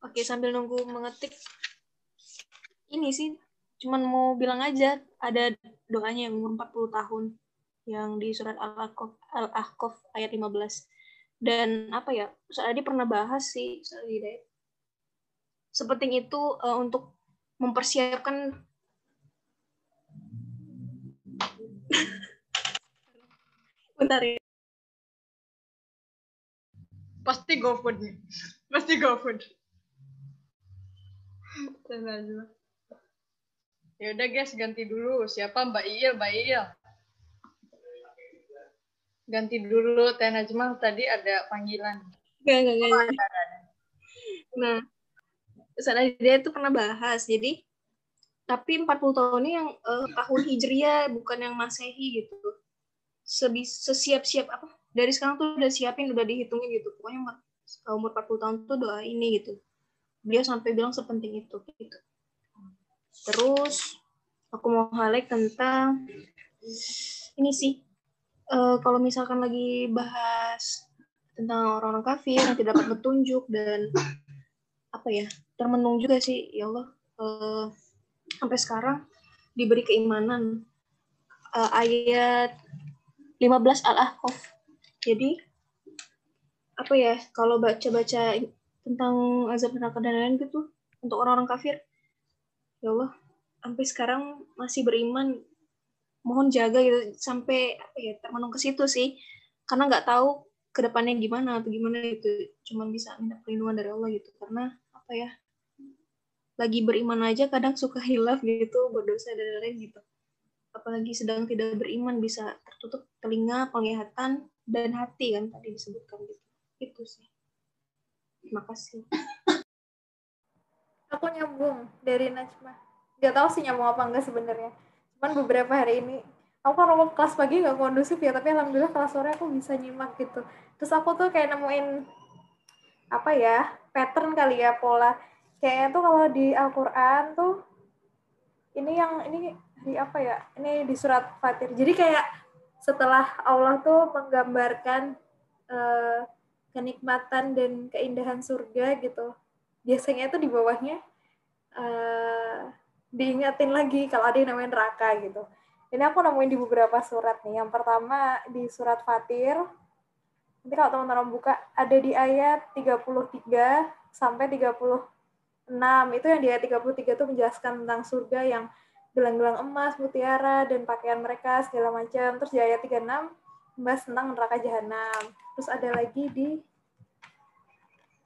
Oke, sambil nunggu mengetik. Ini sih, cuman mau bilang aja, ada doanya yang umur 40 tahun, yang di surat Al-Ahqaf Al ayat 15. Dan apa ya, Ustaz Adi pernah bahas sih. Sepenting itu uh, untuk mempersiapkan Bentar ya. Pasti GoFood nih. Pasti GoFood. Ya udah guys, ganti dulu. Siapa Mbak Iil? Mbak Iil. Ganti dulu Teh Najmah tadi ada panggilan. Gak, gak, gak. Oh, Nah, Ustaz dia itu pernah bahas. Jadi, tapi 40 tahun ini yang uh, tahun Hijriah, bukan yang Masehi gitu sesiap-siap apa dari sekarang tuh udah siapin udah dihitungin gitu pokoknya umur 40 tahun tuh doa ini gitu beliau sampai bilang sepenting itu gitu terus aku mau highlight tentang ini sih uh, kalau misalkan lagi bahas tentang orang-orang kafir yang tidak dapat petunjuk dan apa ya termenung juga sih ya Allah uh, sampai sekarang diberi keimanan uh, ayat 15 Al-Ahqaf. Jadi apa ya kalau baca-baca tentang azab neraka dan lain-lain gitu untuk orang-orang kafir. Ya Allah sampai sekarang masih beriman. Mohon jaga gitu sampai apa ya termenung ke situ sih. Karena nggak tahu ke depannya gimana atau gimana itu cuma bisa minta perlindungan dari Allah gitu. Karena apa ya lagi beriman aja kadang suka hilaf gitu berdosa dan lain-lain gitu. Apalagi sedang tidak beriman bisa tertutup telinga, penglihatan, dan hati kan tadi disebutkan gitu. Itu sih. Terima kasih. Aku nyambung dari Najma. Gak tahu sih nyambung apa enggak sebenarnya. Cuman beberapa hari ini aku kan kalau kelas pagi nggak kondusif ya, tapi alhamdulillah kelas sore aku bisa nyimak gitu. Terus aku tuh kayak nemuin apa ya pattern kali ya pola. Kayaknya tuh kalau di Al-Quran tuh ini yang ini di apa ya ini di surat Fatir jadi kayak setelah Allah tuh menggambarkan uh, kenikmatan dan keindahan surga gitu. Biasanya itu di bawahnya uh, diingatin lagi kalau ada yang namanya neraka gitu. Ini aku nemuin di beberapa surat nih. Yang pertama di surat Fatir. Nanti kalau teman-teman buka ada di ayat 33 sampai 36 itu yang di ayat 33 itu menjelaskan tentang surga yang gelang-gelang emas, mutiara, dan pakaian mereka segala macam. Terus di ayat 36 membahas tentang neraka jahanam. Terus ada lagi di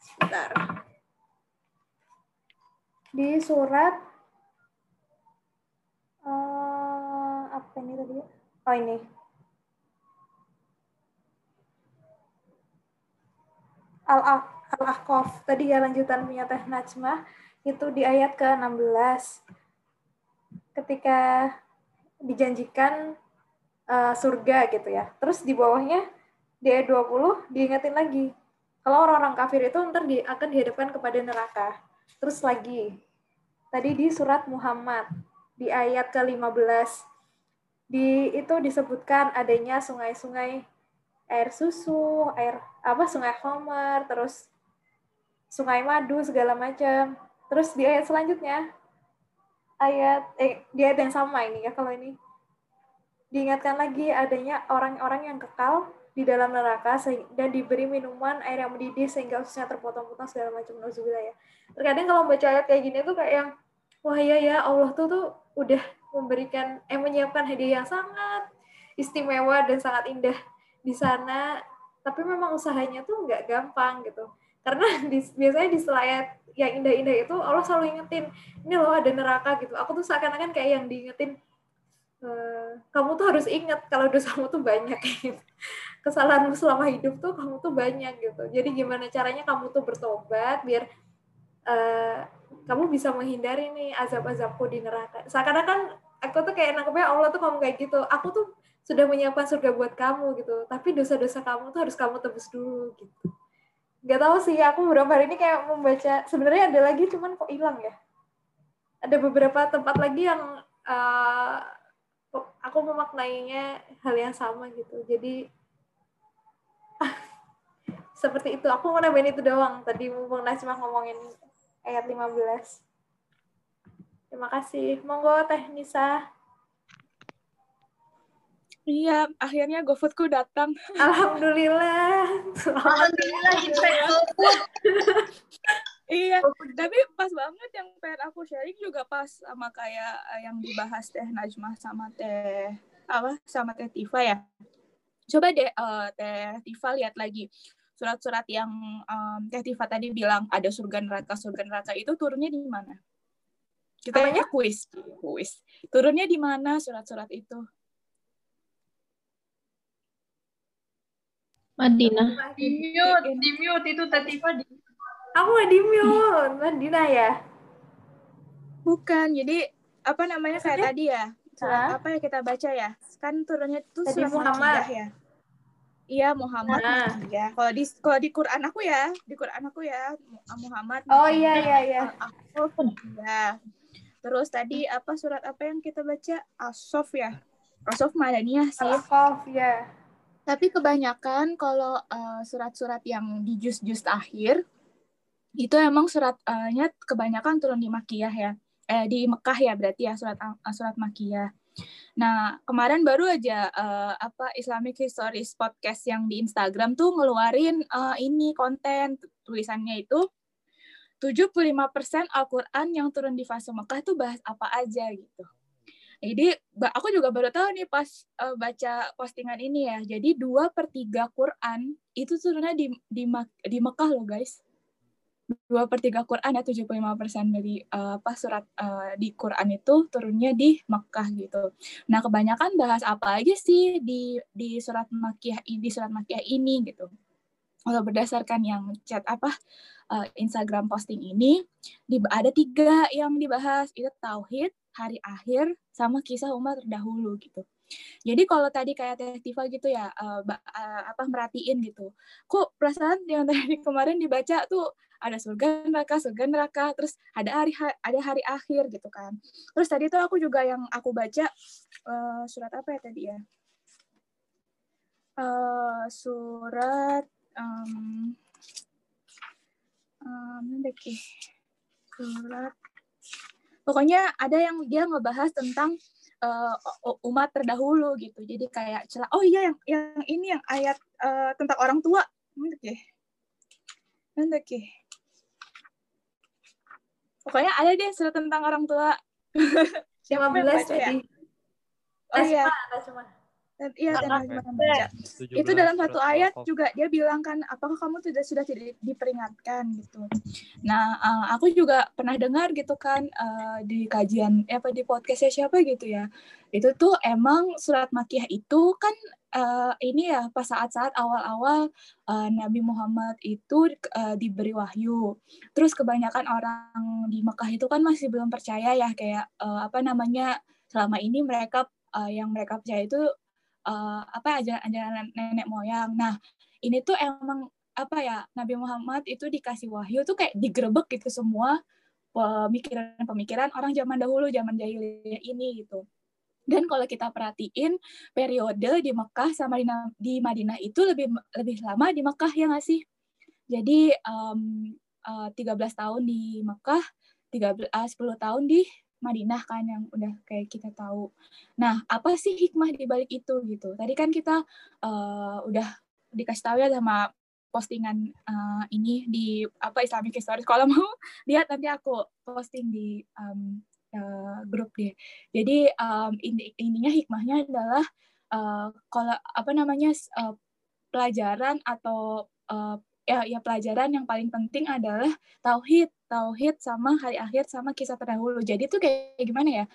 sebentar. Di surat uh, apa ini tadi? Oh ini. Al-Ahqaf. Tadi ya lanjutan punya Teh Najmah itu di ayat ke-16 ketika dijanjikan uh, surga gitu ya. Terus di bawahnya di ayat 20 diingetin lagi. Kalau orang-orang kafir itu ntar di, akan dihadapkan kepada neraka. Terus lagi, tadi di surat Muhammad, di ayat ke-15, di, itu disebutkan adanya sungai-sungai air susu, air apa sungai Homer, terus sungai madu segala macam. Terus di ayat selanjutnya ayat eh di ayat yang sama ini ya kalau ini diingatkan lagi adanya orang-orang yang kekal di dalam neraka dan diberi minuman air yang mendidih sehingga ususnya terpotong-potong segala macam nauzubillah ya. Terkadang kalau baca ayat kayak gini tuh kayak yang wah ya ya Allah tuh tuh udah memberikan eh menyiapkan hadiah yang sangat istimewa dan sangat indah di sana tapi memang usahanya tuh nggak gampang gitu karena di, biasanya di selayat yang indah-indah itu Allah selalu ingetin ini loh ada neraka gitu aku tuh seakan-akan kayak yang diingetin e, kamu tuh harus ingat kalau dosamu tuh banyak. Gitu. kesalahanmu selama hidup tuh kamu tuh banyak gitu. Jadi gimana caranya kamu tuh bertobat biar uh, kamu bisa menghindari nih azab-azabku di neraka. Seakan-akan aku tuh kayak nangkepnya Allah tuh kamu kayak gitu. Aku tuh sudah menyiapkan surga buat kamu gitu. Tapi dosa-dosa kamu tuh harus kamu tebus dulu gitu. Gak tahu sih, aku beberapa hari ini kayak membaca, sebenarnya ada lagi cuman kok hilang ya. Ada beberapa tempat lagi yang uh, aku memaknainya hal yang sama gitu. Jadi seperti itu. Aku mau nambahin itu doang. Tadi mumpung Najmah ngomongin ayat 15. Terima kasih. Monggo Teh Nisa. Iya, akhirnya GoFoodku datang. Alhamdulillah. Alhamdulillah kita Iya, tapi pas banget yang pengen aku sharing juga pas sama kayak eh, yang dibahas Teh Najmah sama Teh apa sama Teh Tifa ya. Coba deh uh, Teh Tifa lihat lagi surat-surat yang um, Teh Tifa tadi bilang ada surga neraka surga neraka itu turunnya di mana? Kita ya kuis, kuis. Turunnya di mana surat-surat itu? Madinah. Di mute, di mute itu Tatifa di Aku nggak di mute, Madinah ya? Bukan, jadi apa namanya kayak Maksudnya? tadi ya? Surat apa ya kita baca ya? Kan turunnya itu Tadi surat Muhammad. Ya. Iya Muhammad Nah. Makkiyah. Kalau di kalau di Quran aku ya, di Quran aku ya Mu- Muhammad. Oh iya iya iya. Al-Ahqaf, ya. Terus tadi apa surat apa yang kita baca? As-Sof ya. As-Sof Madaniyah sih. Al-Qaf ya. Tapi kebanyakan kalau eh, surat-surat yang di juz-juz akhir itu emang suratnya kebanyakan turun di Makiyah ya. Eh di Mekah ya berarti ya surat eh, surat Makiyah. Nah, kemarin baru aja eh, apa Islamic Histories podcast yang di Instagram tuh ngeluarin eh, ini konten tulisannya itu 75% Al-Qur'an yang turun di fase Mekah tuh bahas apa aja gitu. Jadi aku juga baru tahu nih pas eh, baca postingan ini ya. Jadi dua per tiga Quran itu turunnya di di, di Mekah loh guys. Dua per tiga Quran ya 75 persen dari apa surat eh, di Quran itu turunnya di Mekah gitu. Nah kebanyakan bahas apa aja sih di di surat Makiyah di surat Makiyah ini gitu. Kalau berdasarkan yang chat apa eh, Instagram posting ini di, ada tiga yang dibahas itu tauhid, hari akhir, sama kisah umat terdahulu gitu. Jadi kalau tadi kayak Teh Tifa gitu ya, ba- eh, apa merhatiin gitu. Kok perasaan yang tadi kemarin dibaca tuh ada surga neraka, surga neraka, terus ada hari ada hari akhir gitu kan. Terus tadi tuh aku juga yang aku baca eh, surat apa ya tadi ya? Eh, surat um, deh surat. Pokoknya ada yang dia ngebahas tentang uh, umat terdahulu gitu. Jadi kayak celah oh iya yang yang ini yang ayat uh, tentang orang tua. Deh mana deh pokoknya ada deh surat tentang orang tua siapa yang 15 baca ya tadi. oh iya Tasma, Tasma. Dan iya dan Anak Najma yang baca. 17 itu dalam satu ayat juga dia bilang kan apakah kamu tidak sudah tidak diperingatkan? Gitu. Nah eh, aku juga pernah dengar gitu kan eh, di kajian eh, apa di podcastnya siapa gitu ya. Itu tuh emang surat makiyah itu kan ini ya pas saat-saat awal-awal Nabi Muhammad itu diberi wahyu. Terus kebanyakan orang di Mekah itu kan masih belum percaya ya kayak apa namanya selama ini mereka eh, yang mereka percaya itu eh, apa ajaran-ajaran nenek moyang. Nah, ini tuh emang apa ya Nabi Muhammad itu dikasih wahyu tuh kayak digerebek gitu semua pemikiran-pemikiran orang zaman dahulu, zaman jahiliyah ini gitu. Dan kalau kita perhatiin periode di Mekah sama di, di Madinah itu lebih lebih lama di Mekah ya nggak sih? Jadi um, uh, 13 tahun di Mekah, 13 uh, 10 tahun di Madinah kan yang udah kayak kita tahu. Nah, apa sih hikmah di balik itu gitu? Tadi kan kita uh, udah dikasih tahu ya sama postingan uh, ini di apa Islamic Stories. Kalau mau lihat nanti aku posting di um, uh, grup deh. Jadi um, ini, ininya hikmahnya adalah uh, kalau apa namanya uh, pelajaran atau uh, ya ya pelajaran yang paling penting adalah tauhid, tauhid sama hari akhir sama kisah terdahulu. Jadi itu kayak gimana ya?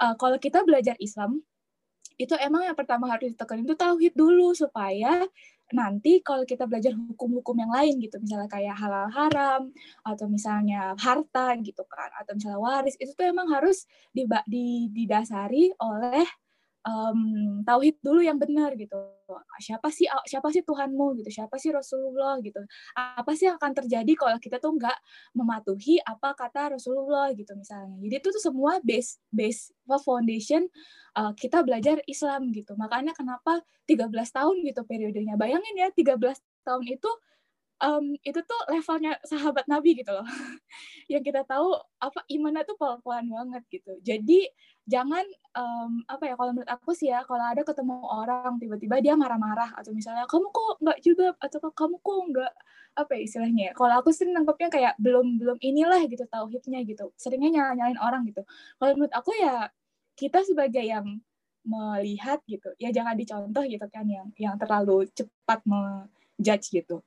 Uh, kalau kita belajar Islam itu emang yang pertama harus ditekan itu tauhid dulu supaya nanti kalau kita belajar hukum-hukum yang lain gitu misalnya kayak halal haram atau misalnya harta gitu kan atau misalnya waris itu tuh emang harus didasari oleh um, tauhid dulu yang benar gitu. Siapa sih siapa sih Tuhanmu gitu? Siapa sih Rasulullah gitu? Apa sih yang akan terjadi kalau kita tuh nggak mematuhi apa kata Rasulullah gitu misalnya? Jadi itu tuh semua base base foundation uh, kita belajar Islam gitu. Makanya kenapa 13 tahun gitu periodenya? Bayangin ya 13 tahun itu um, itu tuh levelnya sahabat Nabi gitu loh. yang kita tahu apa imannya tuh pelan-pelan banget gitu. Jadi jangan um, apa ya kalau menurut aku sih ya kalau ada ketemu orang tiba-tiba dia marah-marah atau misalnya kamu kok nggak juga atau kamu kok nggak apa ya istilahnya ya. Kalau aku sih nangkepnya kayak belum belum inilah gitu tauhidnya gitu. Seringnya nyala nyalain orang gitu. Kalau menurut aku ya kita sebagai yang melihat gitu ya jangan dicontoh gitu kan yang yang terlalu cepat menjudge gitu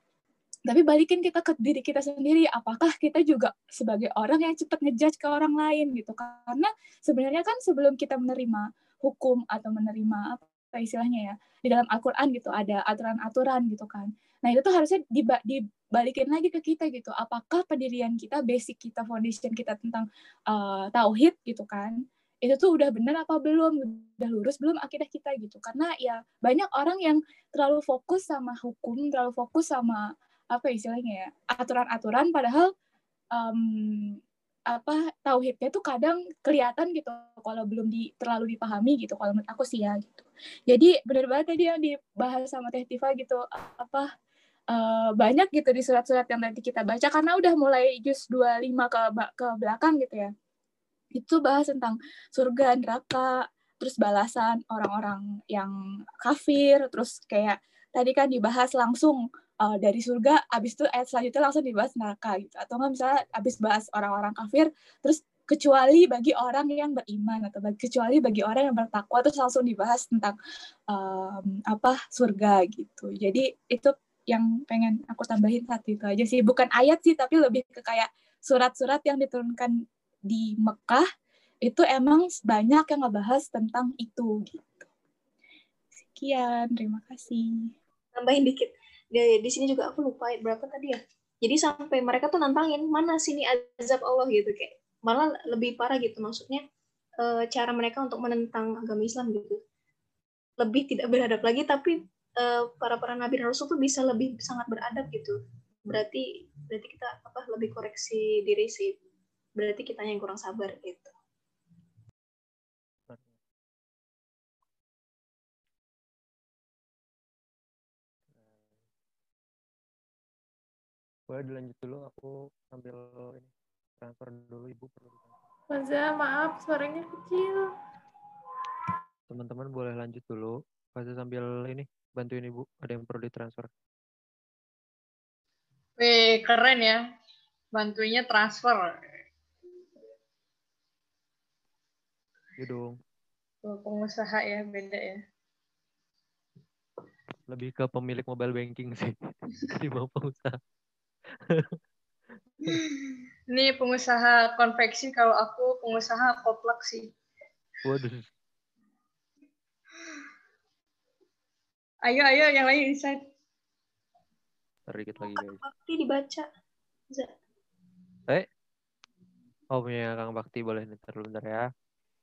tapi balikin kita ke diri kita sendiri. Apakah kita juga sebagai orang yang cepat ngejudge ke orang lain gitu? Karena sebenarnya kan sebelum kita menerima hukum atau menerima apa istilahnya ya di dalam Al-Qur'an gitu ada aturan-aturan gitu kan. Nah itu tuh harusnya dibalikin lagi ke kita gitu. Apakah pendirian kita basic kita foundation kita tentang uh, tauhid gitu kan itu tuh udah benar apa belum? Udah lurus belum akidah kita gitu? Karena ya banyak orang yang terlalu fokus sama hukum terlalu fokus sama apa istilahnya ya aturan-aturan padahal um, apa tauhidnya tuh kadang kelihatan gitu kalau belum di, terlalu dipahami gitu kalau menurut aku sih ya gitu. Jadi benar banget tadi yang dibahas sama Teh Tifa gitu apa uh, banyak gitu di surat-surat yang nanti kita baca karena udah mulai juz 25 ke ke belakang gitu ya. Itu bahas tentang surga neraka terus balasan orang-orang yang kafir terus kayak tadi kan dibahas langsung uh, dari surga abis itu ayat selanjutnya langsung dibahas neraka gitu atau nggak misalnya abis bahas orang-orang kafir terus kecuali bagi orang yang beriman atau bagi, kecuali bagi orang yang bertakwa terus langsung dibahas tentang um, apa surga gitu jadi itu yang pengen aku tambahin satu itu aja sih bukan ayat sih tapi lebih ke kayak surat-surat yang diturunkan di Mekah itu emang banyak yang ngebahas tentang itu gitu. Sekian, terima kasih. Tambahin dikit. Di, di sini juga aku lupa berapa tadi ya. Jadi sampai mereka tuh nantangin mana sini azab Allah gitu kayak malah lebih parah gitu maksudnya e, cara mereka untuk menentang agama Islam gitu. Lebih tidak beradab lagi tapi e, para para nabi dan rasul tuh bisa lebih sangat beradab gitu. Berarti berarti kita apa lebih koreksi diri sih berarti kita yang kurang sabar gitu. Boleh dilanjut dulu, aku ambil ini transfer dulu ibu perlu Faza, maaf suaranya kecil. Teman-teman boleh lanjut dulu. Faza sambil ini bantuin ibu, ada yang perlu ditransfer. Wih, keren ya. Bantuinnya transfer. Iya dong. Pengusaha ya, beda ya. Lebih ke pemilik mobile banking sih. Mau pengusaha. Ini pengusaha konveksi, kalau aku pengusaha koplak sih. Waduh. Ayo, ayo, yang lain insight. Sedikit lagi guys. Bakti dibaca. Eh? Oh punya Kang Bakti boleh nih terlalu bentar ya.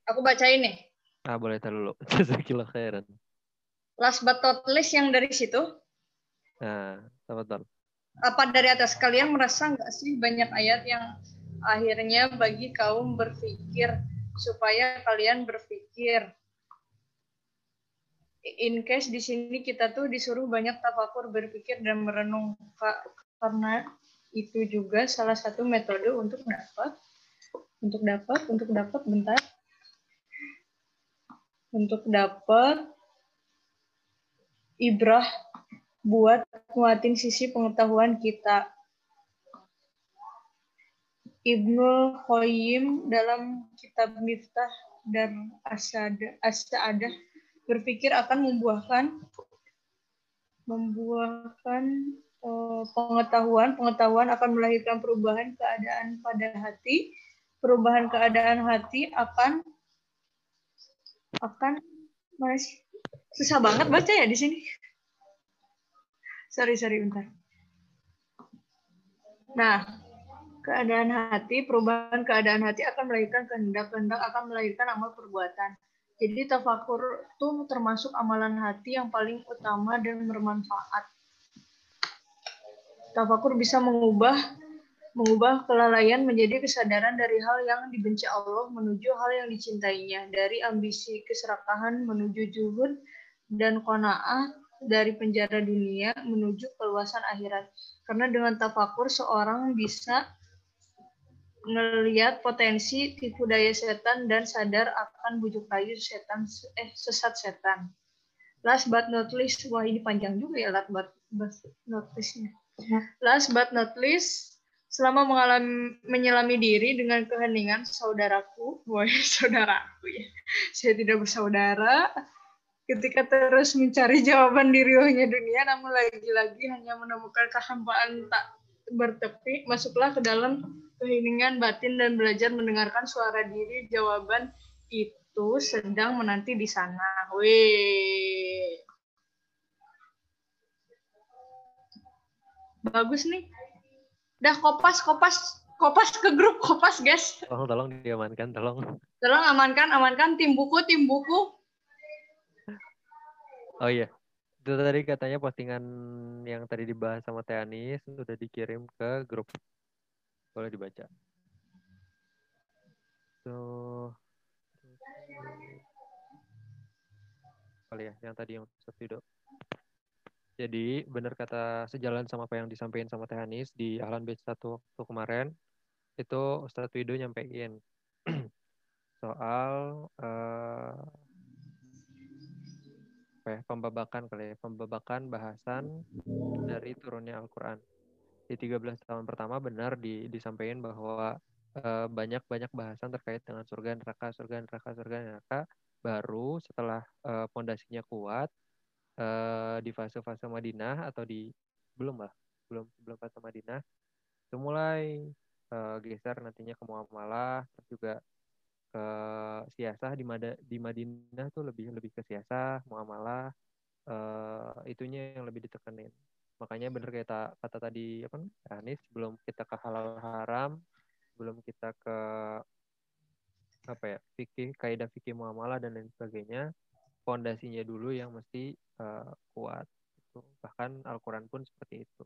Aku bacain nih. Ah, boleh tar dulu. Jazakillah khairan. Last but not least yang dari situ. Nah, betul. Apa dari atas kalian merasa nggak sih banyak ayat yang akhirnya bagi kaum berpikir supaya kalian berpikir. In case di sini kita tuh disuruh banyak tafakur berpikir dan merenung karena itu juga salah satu metode untuk dapat untuk dapat untuk dapat bentar untuk dapat ibrah buat kuatin sisi pengetahuan kita. Ibnu Qayyim dalam kitab Miftah dan As-Sa'adah berpikir akan membuahkan membuahkan uh, pengetahuan pengetahuan akan melahirkan perubahan keadaan pada hati perubahan keadaan hati akan akan susah banget baca ya di sini. Sorry, sorry, bentar. Nah, keadaan hati, perubahan keadaan hati akan melahirkan kehendak, kehendak akan melahirkan amal perbuatan. Jadi tafakur itu termasuk amalan hati yang paling utama dan bermanfaat. Tafakur bisa mengubah mengubah kelalaian menjadi kesadaran dari hal yang dibenci Allah menuju hal yang dicintainya, dari ambisi keserakahan menuju juhud dan kona'ah, dari penjara dunia menuju keluasan akhirat. Karena dengan tafakur seorang bisa melihat potensi tipu daya setan dan sadar akan bujuk rayu setan eh sesat setan. Last but not least, wah ini panjang juga ya last but, but not least-nya. Last but not least, selama mengalami menyelami diri dengan keheningan saudaraku, wah saudaraku ya, saya tidak bersaudara, ketika terus mencari jawaban di riuhnya dunia, namun lagi-lagi hanya menemukan kehampaan tak bertepi, masuklah ke dalam keheningan batin dan belajar mendengarkan suara diri jawaban itu sedang menanti di sana. Wih. Bagus nih. Dah kopas, kopas, kopas ke grup, kopas guys. Tolong, tolong diamankan, tolong. Tolong amankan, amankan tim buku, tim buku. Oh iya, itu tadi katanya postingan yang tadi dibahas sama Teh Anis sudah dikirim ke grup. Boleh dibaca. So, kali ya, yang tadi yang Wido. Jadi benar kata sejalan sama apa yang disampaikan sama Teh Anis di Ahlan Batch 1 waktu kemarin, itu Ustadz Wido nyampein soal uh, apa ya, pembabakan kali ya, pembabakan bahasan dari turunnya Al-Quran. Di 13 tahun pertama benar di, disampaikan bahwa banyak-banyak uh, bahasan terkait dengan surga neraka, surga neraka, surga neraka. Baru setelah uh, pondasinya kuat uh, di fase-fase Madinah atau di belum lah, belum belum fase Madinah, itu mulai uh, geser nantinya ke muamalah, terus juga ke siasah di Mada, di Madinah tuh lebih lebih ke siasah muamalah uh, itunya yang lebih ditekanin makanya bener kayak ta, kata tadi apa Anis belum kita ke halal haram belum kita ke apa ya fikih kaidah fikih muamalah dan lain sebagainya fondasinya dulu yang mesti uh, kuat. Bahkan Al-Quran pun seperti itu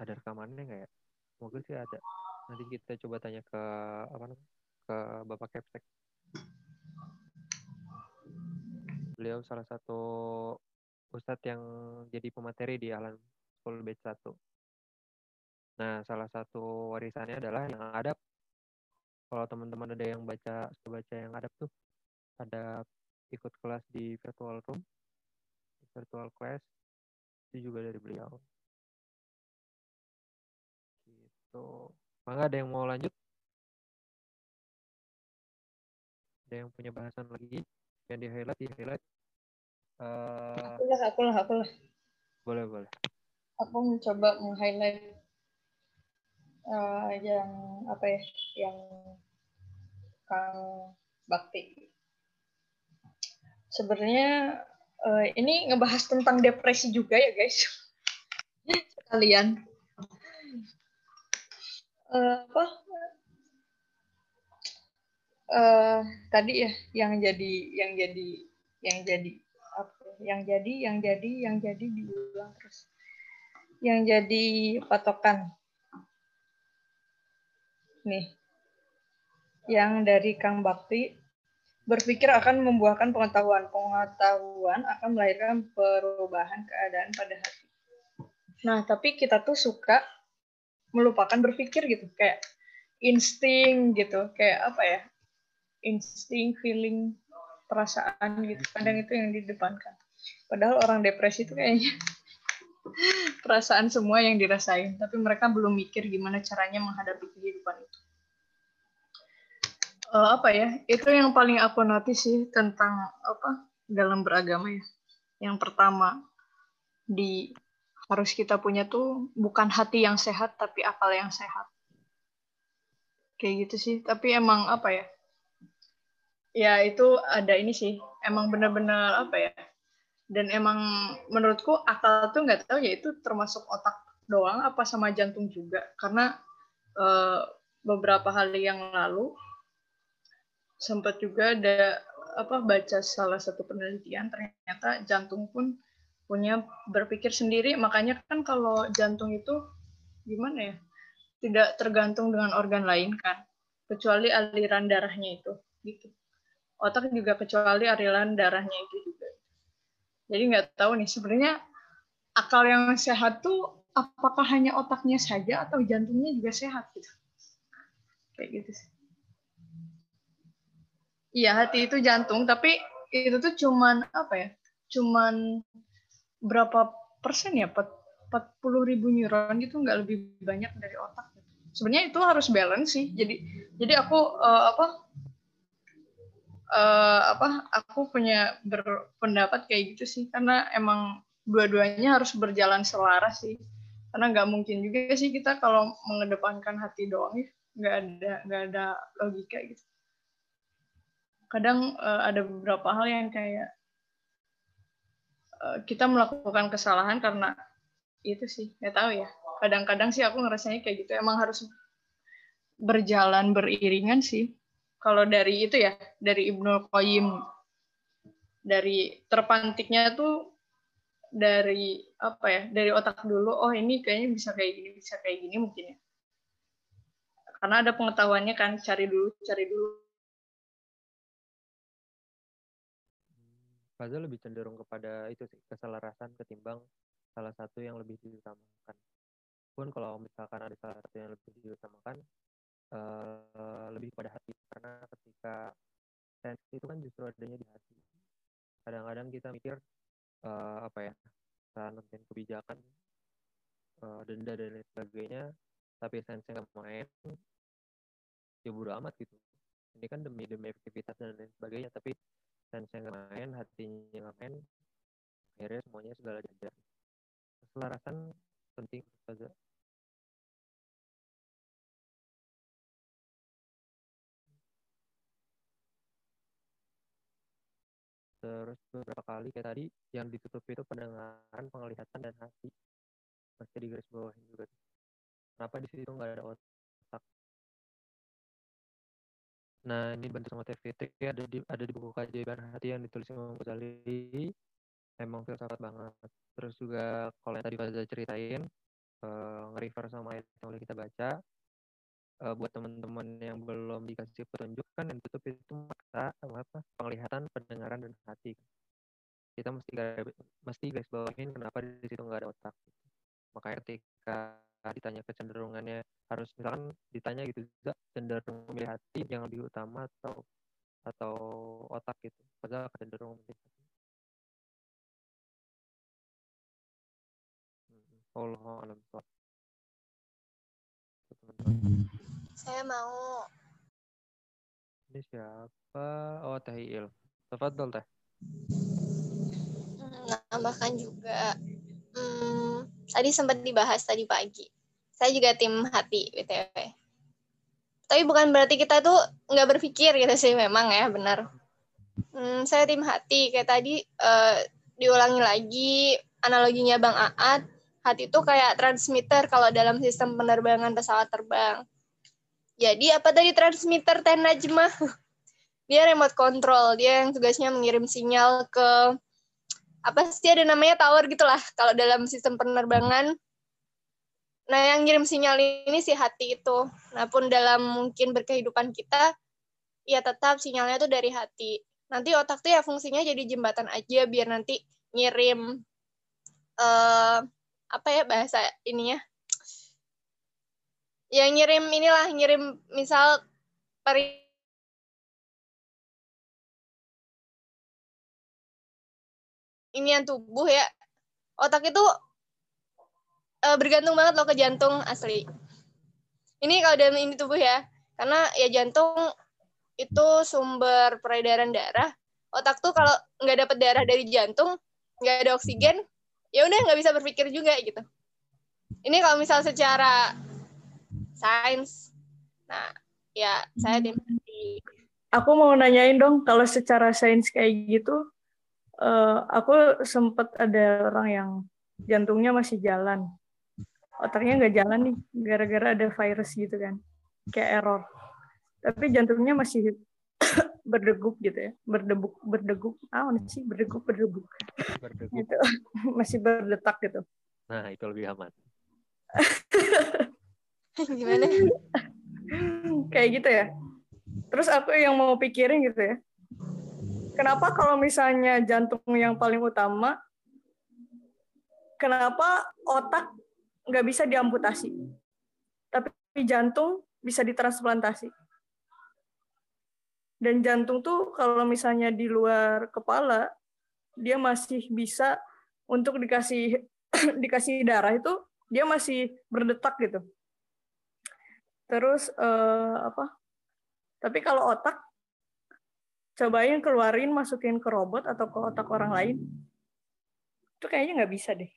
ada rekamannya nggak ya? Semoga sih ada. Nanti kita coba tanya ke apa namanya? Ke Bapak Kepsek. Beliau salah satu ustadz yang jadi pemateri di Alan School Batch 1. Nah, salah satu warisannya adalah yang ada kalau teman-teman ada yang baca baca yang ada tuh ada ikut kelas di virtual room virtual class itu juga dari beliau Tuh. Mangga ada yang mau lanjut? Ada yang punya bahasan lagi yang di highlight di highlight? Uh, aku lah, aku lah, aku lah. Boleh, boleh. Aku mencoba meng-highlight uh, yang apa ya, yang Kang Bakti. Sebenarnya uh, ini ngebahas tentang depresi juga ya guys. Sekalian uh, apa? Uh, tadi ya yang jadi yang jadi yang jadi apa? Yang jadi yang jadi yang jadi diulang terus. Yang jadi patokan. Nih. Yang dari Kang Bakti berpikir akan membuahkan pengetahuan. Pengetahuan akan melahirkan perubahan keadaan pada hati. Nah tapi kita tuh suka melupakan berpikir gitu kayak insting gitu kayak apa ya insting feeling perasaan gitu kadang itu yang didepankan. Padahal orang depresi itu kayaknya perasaan semua yang dirasain tapi mereka belum mikir gimana caranya menghadapi kehidupan itu. Uh, apa ya itu yang paling aku notice sih tentang apa dalam beragama ya. Yang pertama di harus kita punya tuh bukan hati yang sehat tapi akal yang sehat. Kayak gitu sih. Tapi emang apa ya? Ya itu ada ini sih. Emang benar-benar apa ya? Dan emang menurutku akal tuh nggak tahu ya itu termasuk otak doang apa sama jantung juga. Karena uh, beberapa hari yang lalu sempat juga ada apa baca salah satu penelitian ternyata jantung pun punya berpikir sendiri makanya kan kalau jantung itu gimana ya tidak tergantung dengan organ lain kan kecuali aliran darahnya itu gitu otak juga kecuali aliran darahnya itu juga. Jadi nggak tahu nih sebenarnya akal yang sehat tuh apakah hanya otaknya saja atau jantungnya juga sehat gitu. Kayak gitu sih. Iya, hati itu jantung, tapi itu tuh cuman apa ya? Cuman berapa persen ya? 40 ribu neuron gitu nggak lebih banyak dari otak. Sebenarnya itu harus balance sih. Jadi jadi aku uh, apa uh, apa aku punya berpendapat kayak gitu sih karena emang dua-duanya harus berjalan selaras sih. Karena nggak mungkin juga sih kita kalau mengedepankan hati doang ya nggak ada nggak ada logika gitu kadang uh, ada beberapa hal yang kayak kita melakukan kesalahan karena itu sih nggak tahu ya. Kadang-kadang sih aku ngerasanya kayak gitu. Emang harus berjalan beriringan sih. Kalau dari itu ya dari Ibnu Qayyim dari terpantiknya tuh dari apa ya dari otak dulu oh ini kayaknya bisa kayak gini bisa kayak gini mungkin ya. Karena ada pengetahuannya kan cari dulu cari dulu Faza lebih cenderung kepada itu sih keselarasan ketimbang salah satu yang lebih diutamakan. Pun kalau misalkan ada salah satu yang lebih diutamakan, uh, lebih pada hati karena ketika sense itu kan justru adanya di hati. Kadang-kadang kita mikir uh, apa ya, saran dan kebijakan, uh, denda dan lain sebagainya, tapi sense nggak main, ya bodo amat gitu. Ini kan demi demi efektivitas dan lain sebagainya, tapi dan saya nggak main hatinya main akhirnya semuanya segala jajar. Keselarasan penting saja terus beberapa kali kayak tadi yang ditutup itu pendengaran penglihatan dan hati. Masih di garis bawah juga. Kenapa di situ nggak ada otak Nah, ini bantu sama TVT ada di ada di buku keajaiban hati yang ditulis Imam Ghazali. Emang filsafat banget. Terus juga kalau yang tadi Faza ceritain, uh, nge-refer sama ayat yang boleh kita baca. Uh, buat teman-teman yang belum dikasih petunjuk kan yang tutup itu mata apa penglihatan, pendengaran dan hati. Kita mesti mesti guys bawain kenapa di situ nggak ada otak. Makanya ketika ditanya kecenderungannya harus misalkan ditanya gitu juga cenderung memilih hati yang lebih utama atau atau otak gitu. Padahal cenderung memilih hati. Hmm, Allah alam saya mau. Ini siapa? Oh Teh Il. Tafadol Teh. Hmm, nambahkan juga hmm, tadi sempat dibahas tadi pagi. Saya juga tim hati, BTW. Tapi bukan berarti kita tuh nggak berpikir gitu sih, memang ya, benar. Hmm, saya tim hati, kayak tadi uh, diulangi lagi analoginya Bang Aat, hati itu kayak transmitter kalau dalam sistem penerbangan pesawat terbang. Jadi apa tadi transmitter Teh Najmah? Dia remote control, dia yang tugasnya mengirim sinyal ke apa sih ada namanya tower gitulah kalau dalam sistem penerbangan. Nah, yang ngirim sinyal ini si hati itu. Nah, pun dalam mungkin berkehidupan kita, ya tetap sinyalnya tuh dari hati. Nanti otak tuh ya fungsinya jadi jembatan aja biar nanti ngirim uh, apa ya bahasa ininya? Ya ngirim inilah, ngirim misal peri inian tubuh ya. Otak itu uh, bergantung banget loh ke jantung asli. Ini kalau dalam ini tubuh ya karena ya jantung itu sumber peredaran darah. Otak tuh kalau nggak dapat darah dari jantung nggak ada oksigen ya udah nggak bisa berpikir juga gitu. Ini kalau misal secara sains nah ya saya di aku mau nanyain dong kalau secara sains kayak gitu uh, aku sempat ada orang yang jantungnya masih jalan. Otaknya nggak jalan nih gara-gara ada virus gitu kan. Kayak error. Tapi jantungnya masih berdegup gitu ya. Berdebuk berdegup. Ah sih? Berdegup berdegup. Berdegup. Gitu. Masih berdetak gitu. Nah itu lebih aman. Gimana? Kayak gitu ya. Terus aku yang mau pikirin gitu ya kenapa kalau misalnya jantung yang paling utama, kenapa otak nggak bisa diamputasi, tapi jantung bisa ditransplantasi. Dan jantung tuh kalau misalnya di luar kepala, dia masih bisa untuk dikasih dikasih darah itu dia masih berdetak gitu. Terus eh, apa? Tapi kalau otak cobain keluarin masukin ke robot atau ke otak orang lain. Itu kayaknya nggak bisa deh.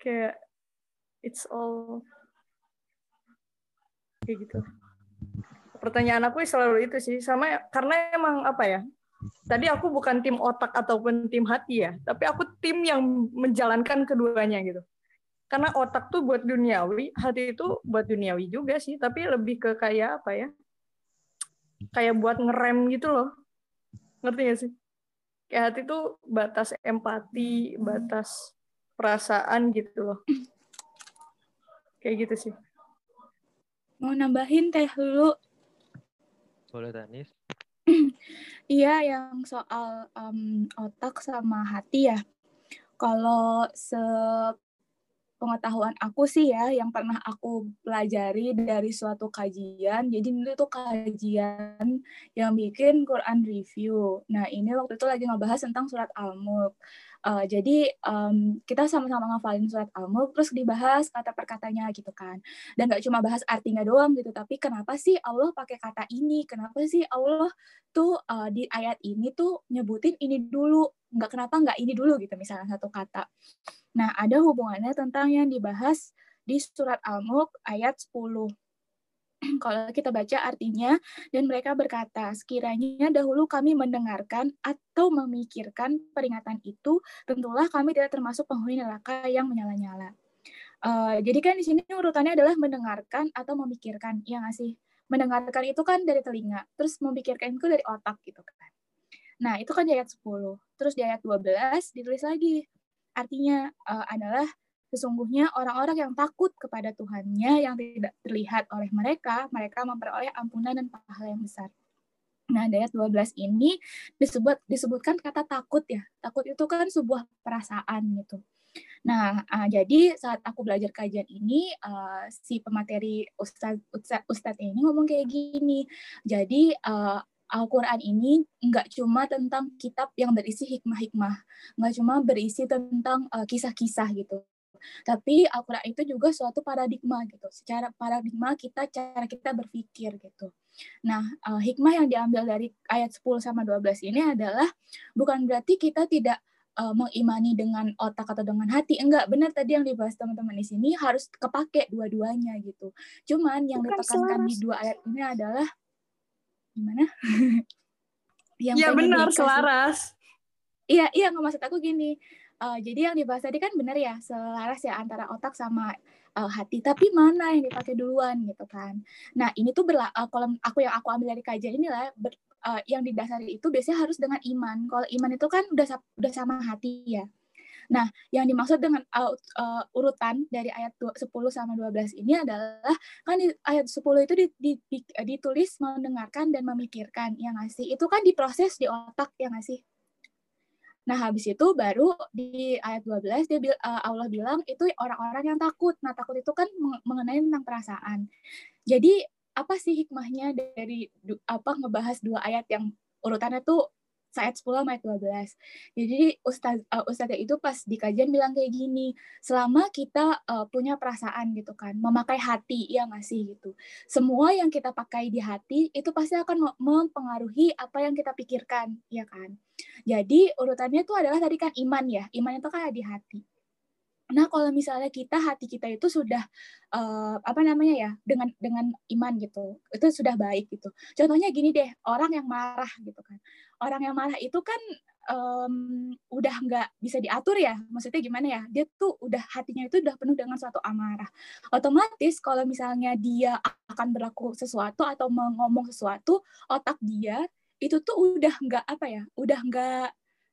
Kayak it's all kayak gitu. Pertanyaan aku selalu itu sih. Sama karena emang apa ya tadi aku bukan tim otak ataupun tim hati ya tapi aku tim yang menjalankan keduanya gitu. Karena otak tuh buat duniawi hati itu buat duniawi juga sih. Tapi lebih ke kayak apa ya kayak buat ngerem gitu loh. Ngerti gak sih? Kayak hati tuh batas empati batas perasaan gitu loh. Kayak gitu sih. Mau nambahin teh dulu boleh Tanis iya yang soal um, otak sama hati ya. Kalau se pengetahuan aku sih ya yang pernah aku pelajari dari suatu kajian. Jadi itu tuh kajian yang bikin Quran review. Nah ini waktu itu lagi ngebahas tentang surat Al-Mulk. Uh, jadi um, kita sama-sama ngafalin surat Al-Mulk terus dibahas kata perkatanya gitu kan. Dan gak cuma bahas artinya doang gitu, tapi kenapa sih Allah pakai kata ini? Kenapa sih Allah tuh uh, di ayat ini tuh nyebutin ini dulu? Nggak kenapa nggak ini dulu gitu misalnya satu kata. Nah, ada hubungannya tentang yang dibahas di surat Al-Mulk ayat 10. Kalau kita baca artinya, dan mereka berkata, sekiranya dahulu kami mendengarkan atau memikirkan peringatan itu, tentulah kami tidak termasuk penghuni neraka yang menyala-nyala. Uh, jadi kan di sini urutannya adalah mendengarkan atau memikirkan, ya nggak sih? Mendengarkan itu kan dari telinga, terus memikirkan itu dari otak gitu kan. Nah, itu kan di ayat 10. Terus di ayat 12 ditulis lagi, Artinya uh, adalah sesungguhnya orang-orang yang takut kepada Tuhannya yang tidak terlihat oleh mereka, mereka memperoleh ampunan dan pahala yang besar. Nah, ayat 12 ini disebut disebutkan kata takut ya. Takut itu kan sebuah perasaan gitu. Nah, uh, jadi saat aku belajar kajian ini, uh, si pemateri Ustadz Ustadz Ustad ini ngomong kayak gini. Jadi uh, Al-Quran ini nggak cuma tentang kitab yang berisi hikmah-hikmah, nggak cuma berisi tentang uh, kisah-kisah gitu. Tapi Al-Quran itu juga suatu paradigma gitu. Secara paradigma kita, cara kita berpikir gitu. Nah, uh, hikmah yang diambil dari ayat 10 sama 12 ini adalah bukan berarti kita tidak uh, mengimani dengan otak atau dengan hati. Enggak, benar tadi yang dibahas teman-teman di sini harus kepake dua-duanya gitu. Cuman yang bukan ditekankan di dua ayat ini adalah gimana? yang ya benar selaras. Iya iya nggak maksud aku gini. Uh, jadi yang dibahas tadi kan benar ya selaras ya antara otak sama uh, hati. Tapi mana yang dipakai duluan gitu kan? Nah ini tuh berla uh, kalau aku yang aku ambil dari kajian inilah ber, uh, yang didasari itu biasanya harus dengan iman. Kalau iman itu kan udah udah sama hati ya. Nah, yang dimaksud dengan uh, uh, urutan dari ayat 10 sama 12 ini adalah kan di ayat 10 itu di, di, di, ditulis mendengarkan dan memikirkan yang ngasih. Itu kan diproses di otak yang ngasih. Nah, habis itu baru di ayat 12 dia uh, Allah bilang itu orang-orang yang takut. Nah, takut itu kan mengenai tentang perasaan. Jadi, apa sih hikmahnya dari apa ngebahas dua ayat yang urutannya tuh ayat 10 ayat 12. Jadi ustaz uh, ustazah itu pas di kajian bilang kayak gini, selama kita uh, punya perasaan gitu kan, memakai hati ya nggak sih gitu. Semua yang kita pakai di hati itu pasti akan mempengaruhi apa yang kita pikirkan, ya kan. Jadi urutannya itu adalah tadi kan iman ya. Iman itu kan ada di hati. Nah, kalau misalnya kita hati kita itu sudah uh, apa namanya ya dengan dengan iman gitu, itu sudah baik gitu. Contohnya gini deh, orang yang marah gitu kan, orang yang marah itu kan um, udah nggak bisa diatur ya, maksudnya gimana ya? Dia tuh udah hatinya itu udah penuh dengan suatu amarah. Otomatis kalau misalnya dia akan berlaku sesuatu atau mengomong sesuatu, otak dia itu tuh udah nggak apa ya, udah nggak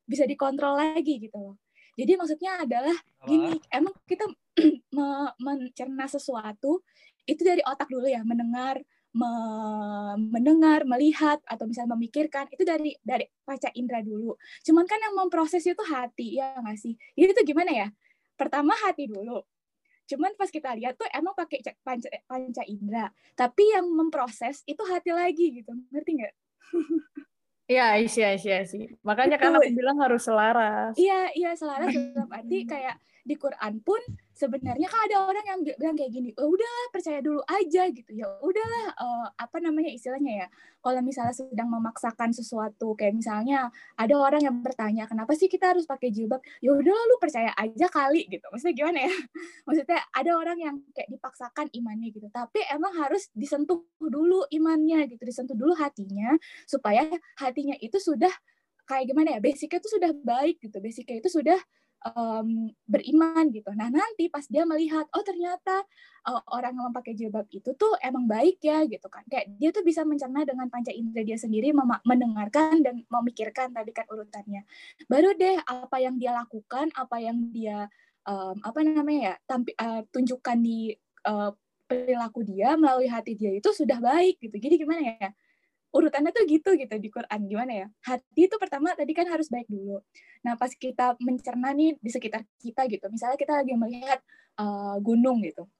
bisa dikontrol lagi gitu loh jadi maksudnya adalah gini, emang kita mencerna sesuatu itu dari otak dulu ya, mendengar, me- mendengar, melihat atau misalnya memikirkan itu dari dari panca indera dulu. Cuman kan yang memproses itu hati ya nggak sih? Jadi itu gimana ya? Pertama hati dulu. Cuman pas kita lihat tuh emang pakai ca- panca, panca indera. Tapi yang memproses itu hati lagi gitu. Ngerti nggak? Iya, iya, iya sih. Makanya kan aku bilang harus selaras. Iya, iya selaras dalam arti kayak di Quran pun sebenarnya kan ada orang yang bilang kayak gini, oh, udahlah percaya dulu aja gitu. Ya, udahlah eh, apa namanya istilahnya ya, kalau misalnya sedang memaksakan sesuatu kayak misalnya ada orang yang bertanya kenapa sih kita harus pakai jilbab, ya udahlah lu percaya aja kali gitu, maksudnya gimana ya? Maksudnya ada orang yang kayak dipaksakan imannya gitu, tapi emang harus disentuh dulu imannya gitu, disentuh dulu hatinya supaya hatinya itu sudah kayak gimana ya basicnya itu sudah baik gitu basicnya itu sudah em, beriman gitu. Nah nanti pas dia melihat oh ternyata eh, orang yang memakai jilbab itu tuh emang baik ya gitu kan. Kayak dia tuh bisa mencerna dengan panca indera dia sendiri mendengarkan dan memikirkan tadi kan urutannya. Baru deh apa yang dia lakukan apa yang dia em, apa namanya ya tampi, eh, tunjukkan di eh, perilaku dia melalui hati dia itu sudah baik gitu. Jadi gimana ya urutannya tuh gitu gitu di Quran. Gimana ya? Hati itu pertama tadi kan harus baik dulu. Nah pas kita mencerna nih di sekitar kita gitu. Misalnya kita lagi melihat uh, gunung gitu.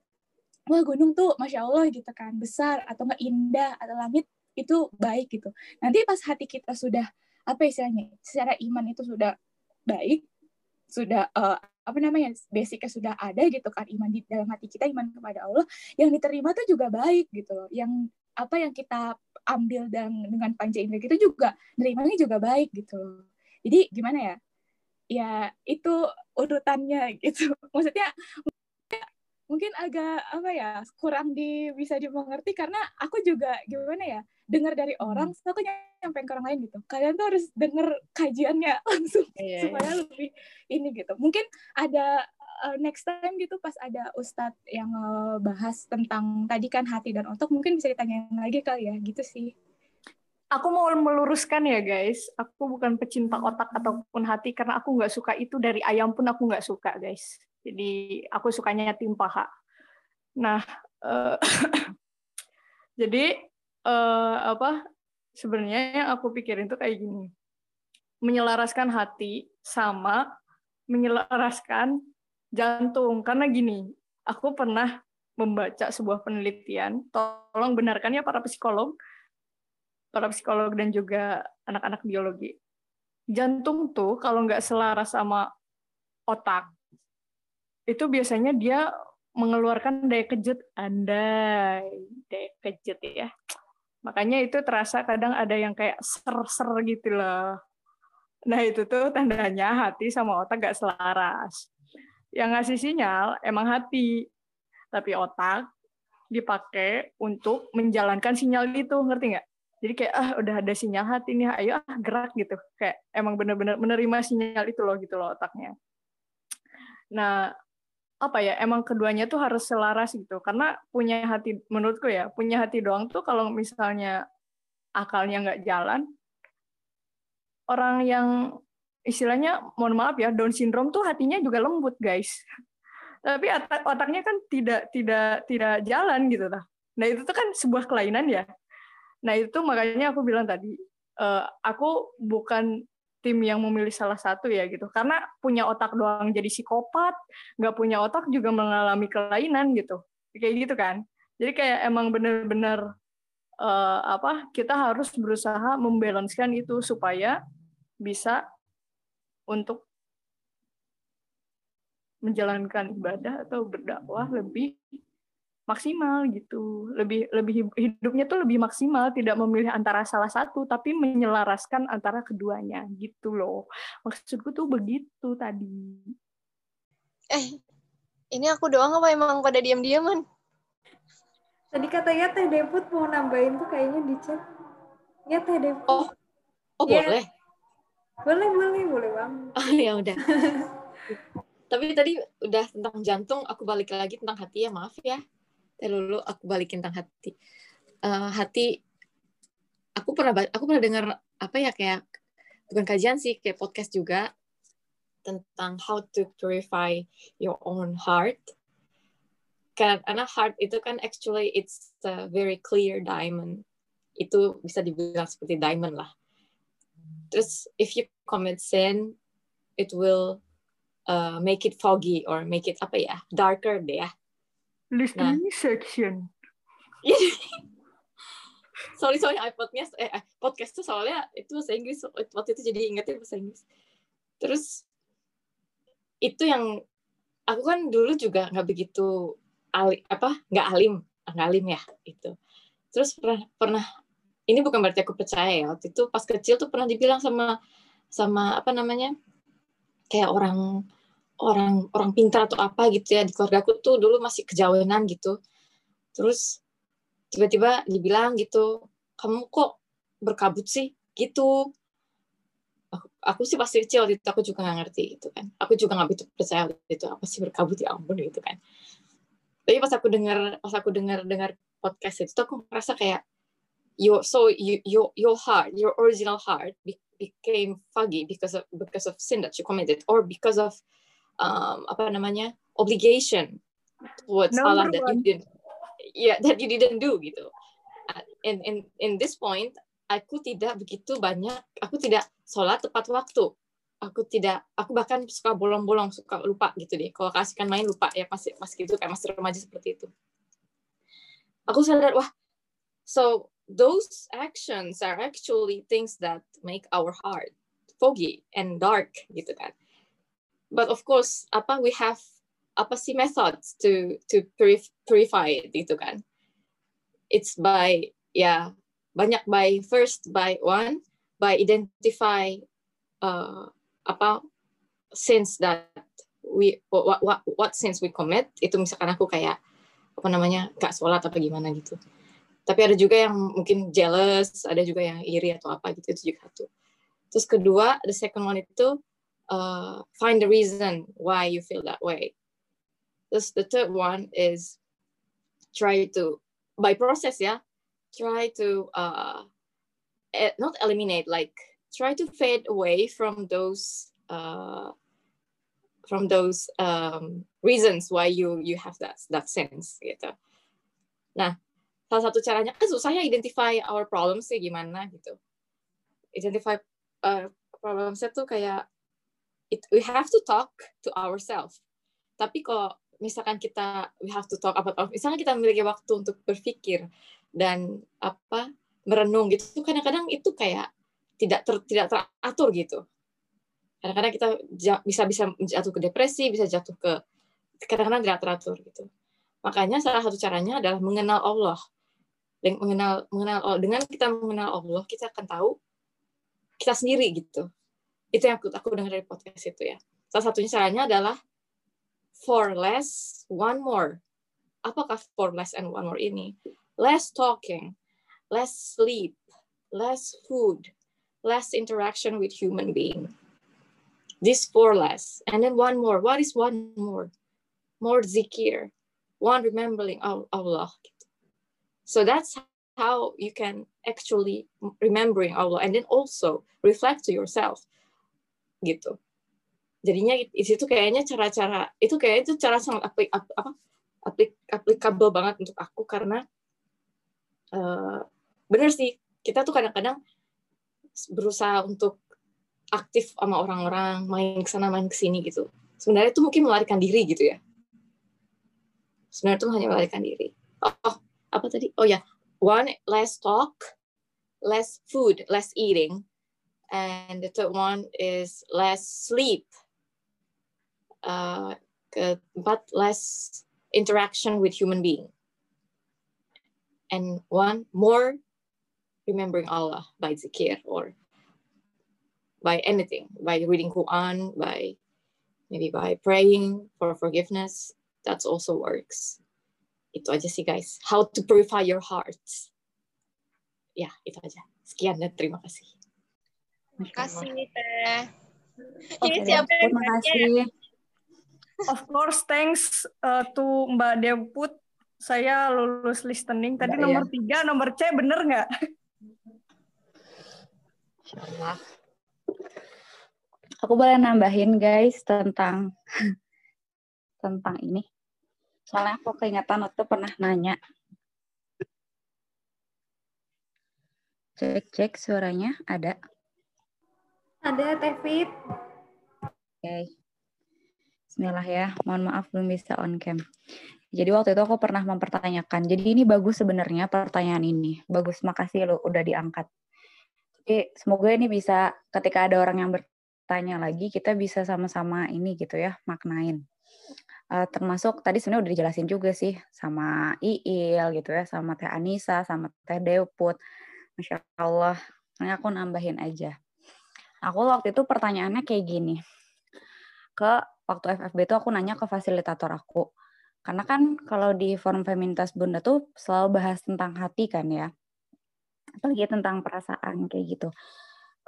Wah gunung tuh masya Allah gitu kan besar atau nggak indah atau langit itu baik gitu. Nanti pas hati kita sudah apa istilahnya secara iman itu sudah baik sudah uh, apa namanya basicnya sudah ada gitu kan iman di dalam hati kita iman kepada Allah yang diterima tuh juga baik gitu yang apa yang kita ambil dan dengan panca indera kita juga nerimanya juga baik gitu. Jadi gimana ya? Ya itu urutannya gitu. Maksudnya mungkin agak apa ya kurang di bisa dimengerti karena aku juga gimana ya dengar dari orang terus aku nyampein ke orang lain gitu. Kalian tuh harus denger kajiannya langsung Iya, supaya lebih ini gitu. Mungkin ada uh, next time gitu pas ada ustadz yang uh, bahas tentang tadi kan hati dan otak mungkin bisa ditanyain lagi kali ya gitu sih. Aku mau meluruskan ya guys, aku bukan pecinta otak ataupun hati karena aku nggak suka itu. Dari ayam pun aku nggak suka guys. Jadi aku sukanya tim paha. Nah, eh, jadi eh, apa? Sebenarnya yang aku pikirin tuh kayak gini, menyelaraskan hati sama menyelaraskan jantung. Karena gini, aku pernah membaca sebuah penelitian, tolong benarkan ya para psikolog, para psikolog dan juga anak-anak biologi. Jantung tuh kalau nggak selaras sama otak, itu biasanya dia mengeluarkan daya kejut. Andai, daya kejut ya. Makanya itu terasa kadang ada yang kayak ser-ser gitu loh. Nah itu tuh tandanya hati sama otak nggak selaras. Yang ngasih sinyal emang hati, tapi otak dipakai untuk menjalankan sinyal itu, ngerti nggak? jadi kayak ah udah ada sinyal hati nih ayo ah gerak gitu kayak emang bener-bener menerima sinyal itu loh gitu loh otaknya nah apa ya emang keduanya tuh harus selaras gitu. Karena punya hati menurutku ya punya hati doang tuh kalau misalnya akalnya nggak jalan orang yang istilahnya mohon maaf ya Down syndrome tuh hatinya juga lembut guys. Tapi otak otaknya kan tidak tidak tidak jalan gitu lah nah itu tuh kan sebuah kelainan ya. Nah itu makanya aku bilang tadi, uh, aku bukan tim yang memilih salah satu ya gitu, karena punya otak doang jadi psikopat, nggak punya otak juga mengalami kelainan gitu, kayak gitu kan. Jadi kayak emang bener-bener uh, apa kita harus berusaha membalanskan itu supaya bisa untuk menjalankan ibadah atau berdakwah lebih maksimal gitu lebih lebih hidupnya tuh lebih maksimal tidak memilih antara salah satu tapi menyelaraskan antara keduanya gitu loh maksudku tuh begitu tadi eh ini aku doang apa emang pada diam-diaman Tadi katanya Teh Deput mau nambahin tuh kayaknya di chat. Ya Teh Deput. Oh, oh Iya. boleh. Boleh, boleh, boleh banget. Oh ya udah. Tapi tadi udah tentang jantung, aku balik lagi tentang hati ya, maaf ya. Teh Lulu, aku balikin tentang hati. Eh, hati, aku pernah aku pernah dengar apa ya kayak bukan kajian sih, kayak podcast juga tentang how to purify your own heart. karena heart itu kan actually it's a very clear diamond itu bisa dibilang seperti diamond lah terus if you commit sin it will uh, make it foggy or make it apa ya darker deh ya listening nah. section. Sorry sorry iPodnya eh, podcast tuh soalnya itu bahasa Inggris. Waktu itu jadi ingetnya bahasa Inggris. Terus itu yang aku kan dulu juga nggak begitu ali, apa nggak alim nggak alim ya itu. Terus pernah pernah ini bukan berarti aku percaya ya waktu itu pas kecil tuh pernah dibilang sama sama apa namanya kayak orang orang orang pintar atau apa gitu ya di keluarga aku tuh dulu masih kejawenan gitu. Terus tiba-tiba dibilang gitu kamu kok berkabut sih? Gitu. Aku, aku sih pasti kecil waktu itu aku juga nggak ngerti gitu kan. Aku juga nggak begitu percaya waktu itu apa sih berkabut? Ya ampun gitu kan. Tapi pas aku dengar pas aku dengar dengar podcast itu aku merasa kayak your so you, your your heart your original heart became foggy because of because of sin that you committed or because of um, apa namanya obligation towards Number Allah that you didn't yeah that you didn't do gitu. In in in this point aku tidak begitu banyak aku tidak sholat tepat waktu. Aku tidak aku bahkan suka bolong-bolong suka lupa gitu deh. Kalau kasihkan main lupa ya masih masih gitu kayak masih remaja seperti itu. Aku sadar wah so those actions are actually things that make our heart foggy and dark gitu kan but of course apa we have apa sih methods to to purify it gitu kan. It's by ya yeah, banyak by first by one by identify uh, apa sins that we what, what what sins we commit. Itu misalkan aku kayak apa namanya gak sholat apa gimana gitu. Tapi ada juga yang mungkin jealous ada juga yang iri atau apa gitu itu juga satu. Terus kedua the second one itu uh, find the reason why you feel that way Terus the third one is try to by process yeah, try to uh, not eliminate like try to fade away from those uh, from those um, reasons why you you have that that sense gitu. Nah, salah satu caranya kan susahnya identify our problems sih gimana gitu. Identify uh, problemsnya tuh kayak it, we have to talk to ourselves. Tapi kok misalkan kita we have to talk about misalkan kita memiliki waktu untuk berpikir dan apa merenung gitu kadang-kadang itu kayak tidak ter, tidak teratur gitu. Kadang-kadang kita bisa bisa jatuh ke depresi bisa jatuh ke kadang-kadang tidak teratur gitu. Makanya salah satu caranya adalah mengenal Allah. Dan mengenal mengenal dengan kita mengenal Allah kita akan tahu kita sendiri gitu itu yang aku aku dengar dari podcast itu ya salah satunya caranya adalah for less, one more. Apakah for less and one more ini? Less talking, less sleep, less food, less interaction with human being. This four less. And then one more. What is one more? More zikir. One remembering Allah. So that's how you can actually remembering Allah and then also reflect to yourself gitu. Jadinya di situ kayaknya cara-cara itu kayak itu cara sangat aplik, apa aplik, applicable banget untuk aku karena uh, bener sih kita tuh kadang-kadang berusaha untuk aktif sama orang-orang main ke sana main ke sini gitu. Sebenarnya itu mungkin melarikan diri gitu ya. Sebenarnya itu hanya melarikan diri. Oh apa tadi? Oh ya yeah. one less talk less food less eating and the third one is less sleep uh, but less interaction with human being. And one more remembering Allah by zikir or by anything, by reading Quran, by maybe by praying for forgiveness. That also works. Itu aja sih guys. How to purify your hearts. Ya, itu aja. Sekian dan terima kasih. Terima kasih, Teh. Ini siapa yang Terima kasih. Of course, thanks uh, to Mbak Deput. Saya lulus listening. Tadi Mbak, nomor ya. tiga, nomor C bener nggak? Aku boleh nambahin guys tentang tentang ini Soalnya aku keingetan waktu pernah nanya. Cek-cek suaranya ada. Ada Tevit. Oke. Okay. Bismillah ya. Mohon maaf belum bisa on cam. Jadi waktu itu aku pernah mempertanyakan. Jadi ini bagus sebenarnya pertanyaan ini. Bagus, makasih lo udah diangkat. Jadi semoga ini bisa ketika ada orang yang bertanya lagi, kita bisa sama-sama ini gitu ya, maknain. Uh, termasuk tadi sebenarnya udah dijelasin juga sih sama Iil gitu ya, sama Teh Anissa, sama Teh Deput. Masya Allah, ini aku nambahin aja. Aku waktu itu pertanyaannya kayak gini. Ke waktu FFB itu aku nanya ke fasilitator aku karena kan kalau di forum feminitas bunda tuh selalu bahas tentang hati kan ya. Apalagi tentang perasaan kayak gitu.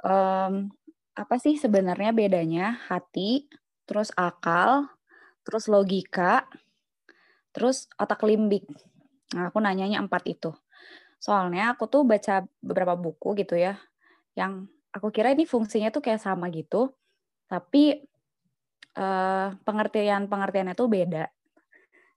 Um, apa sih sebenarnya bedanya hati, terus akal, terus logika, terus otak limbik. Nah, aku nanyanya empat itu. Soalnya aku tuh baca beberapa buku gitu ya, yang aku kira ini fungsinya tuh kayak sama gitu, tapi uh, pengertian-pengertiannya tuh beda.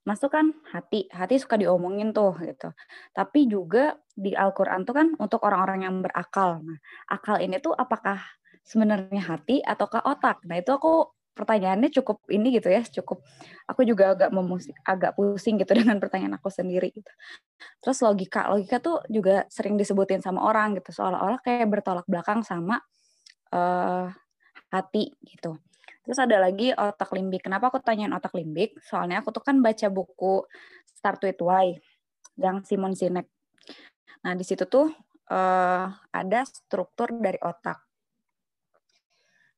Masuk kan hati hati suka diomongin tuh gitu. Tapi juga di Al-Quran tuh kan untuk orang-orang yang berakal. Nah akal ini tuh apakah sebenarnya hati ataukah otak? Nah itu aku pertanyaannya cukup ini gitu ya cukup aku juga agak memusing, agak pusing gitu dengan pertanyaan aku sendiri gitu terus logika logika tuh juga sering disebutin sama orang gitu seolah-olah kayak bertolak belakang sama uh, hati gitu Terus ada lagi otak limbik. Kenapa aku tanyain otak limbik? Soalnya aku tuh kan baca buku Start with Why yang Simon Sinek. Nah, di situ tuh uh, ada struktur dari otak.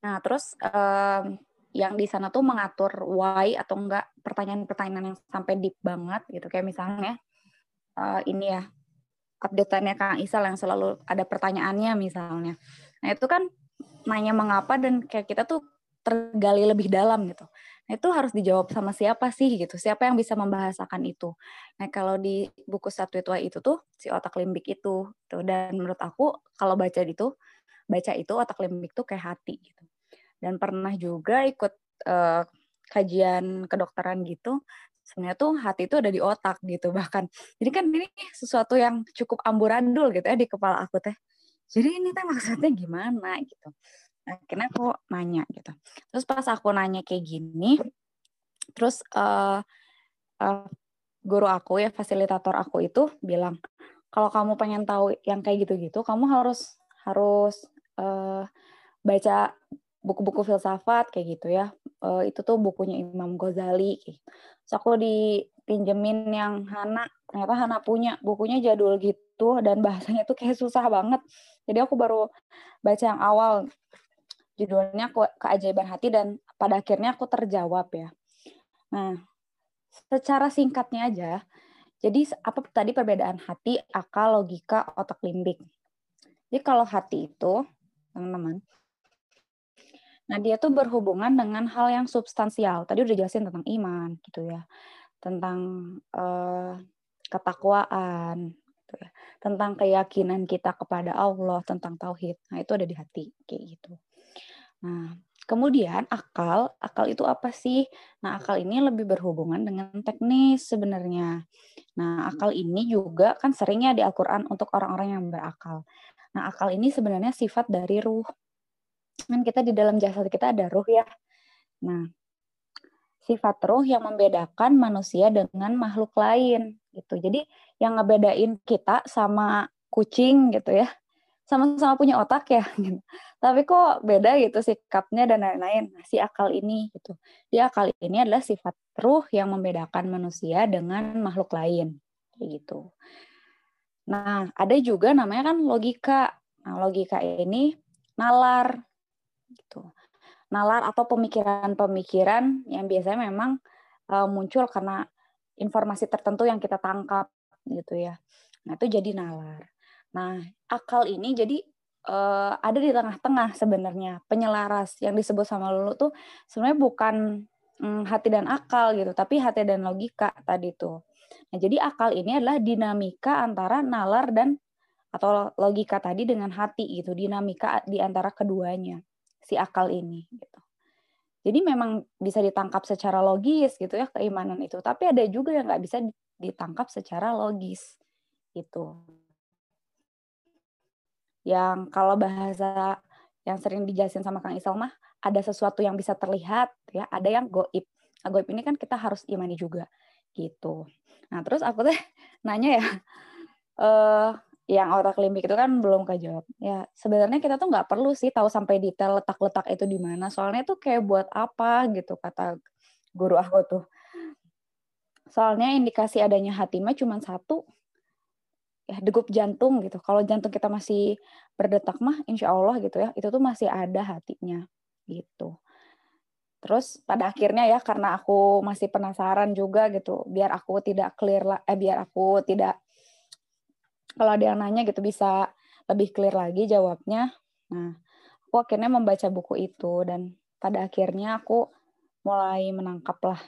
Nah, terus uh, yang di sana tuh mengatur why atau enggak pertanyaan-pertanyaan yang sampai deep banget gitu. Kayak misalnya uh, ini ya, update-nya Kang Isal yang selalu ada pertanyaannya misalnya. Nah, itu kan nanya mengapa dan kayak kita tuh tergali lebih dalam gitu. Nah, itu harus dijawab sama siapa sih gitu. Siapa yang bisa membahasakan itu. Nah, kalau di buku satu itu itu tuh si otak limbik itu tuh dan menurut aku kalau baca itu baca itu otak limbik tuh kayak hati gitu. Dan pernah juga ikut uh, kajian kedokteran gitu. Sebenarnya tuh hati itu ada di otak gitu bahkan. Jadi kan ini sesuatu yang cukup amburadul gitu ya di kepala aku teh. Jadi ini teh maksudnya gimana gitu akhirnya aku nanya gitu terus pas aku nanya kayak gini terus uh, uh, guru aku ya fasilitator aku itu bilang kalau kamu pengen tahu yang kayak gitu-gitu kamu harus harus uh, baca buku-buku filsafat kayak gitu ya uh, itu tuh bukunya Imam Ghazali gitu. so aku dipinjemin yang Hana ternyata Hana punya bukunya jadul gitu dan bahasanya tuh kayak susah banget jadi aku baru baca yang awal judulnya keajaiban hati dan pada akhirnya aku terjawab ya. Nah, secara singkatnya aja, jadi apa tadi perbedaan hati, akal, logika, otak limbik. Jadi kalau hati itu, teman-teman, nah dia tuh berhubungan dengan hal yang substansial. Tadi udah jelasin tentang iman, gitu ya, tentang uh, ketakwaan, gitu ya, tentang keyakinan kita kepada Allah, tentang tauhid. Nah itu ada di hati, kayak gitu. Nah, kemudian akal, akal itu apa sih? Nah, akal ini lebih berhubungan dengan teknis sebenarnya. Nah, akal ini juga kan seringnya di Al-Quran untuk orang-orang yang berakal. Nah, akal ini sebenarnya sifat dari ruh. Kan kita di dalam jasad kita ada ruh ya. Nah, sifat ruh yang membedakan manusia dengan makhluk lain gitu. Jadi yang ngebedain kita sama kucing gitu ya sama-sama punya otak ya gitu. Tapi kok beda gitu sikapnya dan lain-lain. Nah, si akal ini gitu. Dia akal ini adalah sifat ruh yang membedakan manusia dengan makhluk lain gitu. Nah, ada juga namanya kan logika. Nah, logika ini nalar gitu. Nalar atau pemikiran-pemikiran yang biasanya memang uh, muncul karena informasi tertentu yang kita tangkap gitu ya. Nah, itu jadi nalar. Nah, akal ini jadi uh, ada di tengah-tengah sebenarnya penyelaras yang disebut sama Lulu tuh sebenarnya bukan um, hati dan akal gitu, tapi hati dan logika tadi tuh. Nah, jadi akal ini adalah dinamika antara nalar dan atau logika tadi dengan hati gitu, dinamika di antara keduanya si akal ini gitu. Jadi memang bisa ditangkap secara logis gitu ya keimanan itu, tapi ada juga yang nggak bisa ditangkap secara logis gitu. Yang kalau bahasa yang sering dijelasin sama Kang Isal mah ada sesuatu yang bisa terlihat ya, ada yang goib. Nah, goib ini kan kita harus imani juga gitu. Nah terus aku teh nanya ya, eh yang otak limbik itu kan belum kejawab. Ya sebenarnya kita tuh nggak perlu sih tahu sampai detail letak-letak itu di mana. Soalnya tuh kayak buat apa gitu kata guru aku tuh. Soalnya indikasi adanya hati mah cuma satu, ya degup jantung gitu. Kalau jantung kita masih berdetak mah, insya Allah gitu ya, itu tuh masih ada hatinya gitu. Terus pada akhirnya ya karena aku masih penasaran juga gitu, biar aku tidak clear lah, eh biar aku tidak kalau ada yang nanya gitu bisa lebih clear lagi jawabnya. Nah, aku akhirnya membaca buku itu dan pada akhirnya aku mulai menangkap lah.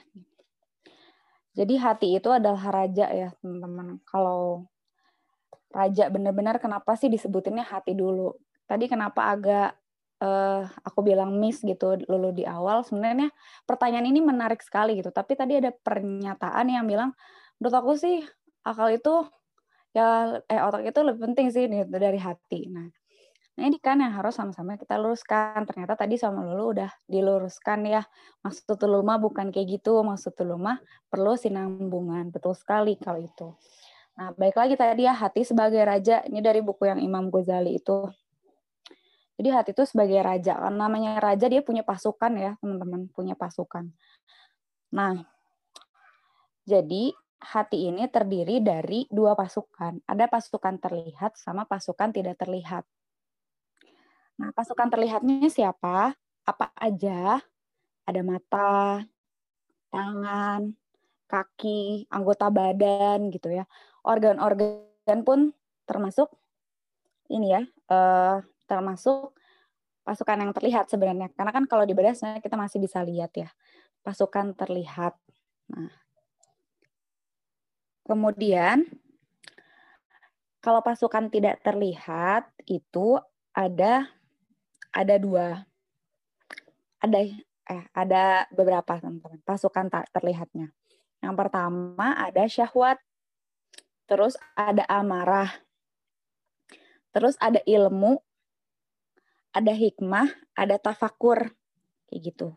Jadi hati itu adalah raja ya teman-teman. Kalau raja benar-benar kenapa sih disebutinnya hati dulu? Tadi kenapa agak uh, aku bilang miss gitu dulu di awal. Sebenarnya pertanyaan ini menarik sekali gitu. Tapi tadi ada pernyataan yang bilang menurut aku sih akal itu ya eh otak itu lebih penting sih dari hati. Nah, nah ini kan yang harus sama-sama kita luruskan. Ternyata tadi sama Lulu udah diluruskan ya. Maksud tuluma bukan kayak gitu. Maksud tuluma perlu sinambungan. Betul sekali kalau itu. Nah, baik lagi tadi ya hati sebagai raja. Ini dari buku yang Imam Ghazali itu. Jadi hati itu sebagai raja. Karena namanya raja dia punya pasukan ya, teman-teman. Punya pasukan. Nah, jadi hati ini terdiri dari dua pasukan. Ada pasukan terlihat sama pasukan tidak terlihat. Nah, pasukan terlihatnya siapa? Apa aja? Ada mata, tangan, kaki, anggota badan gitu ya. Organ-organ pun termasuk ini ya, eh, termasuk pasukan yang terlihat sebenarnya. Karena kan kalau di bedah kita masih bisa lihat ya, pasukan terlihat. Nah, Kemudian kalau pasukan tidak terlihat itu ada ada dua ada eh ada beberapa teman-teman pasukan tak terlihatnya. Yang pertama ada syahwat, terus ada amarah, terus ada ilmu, ada hikmah, ada tafakur, kayak gitu.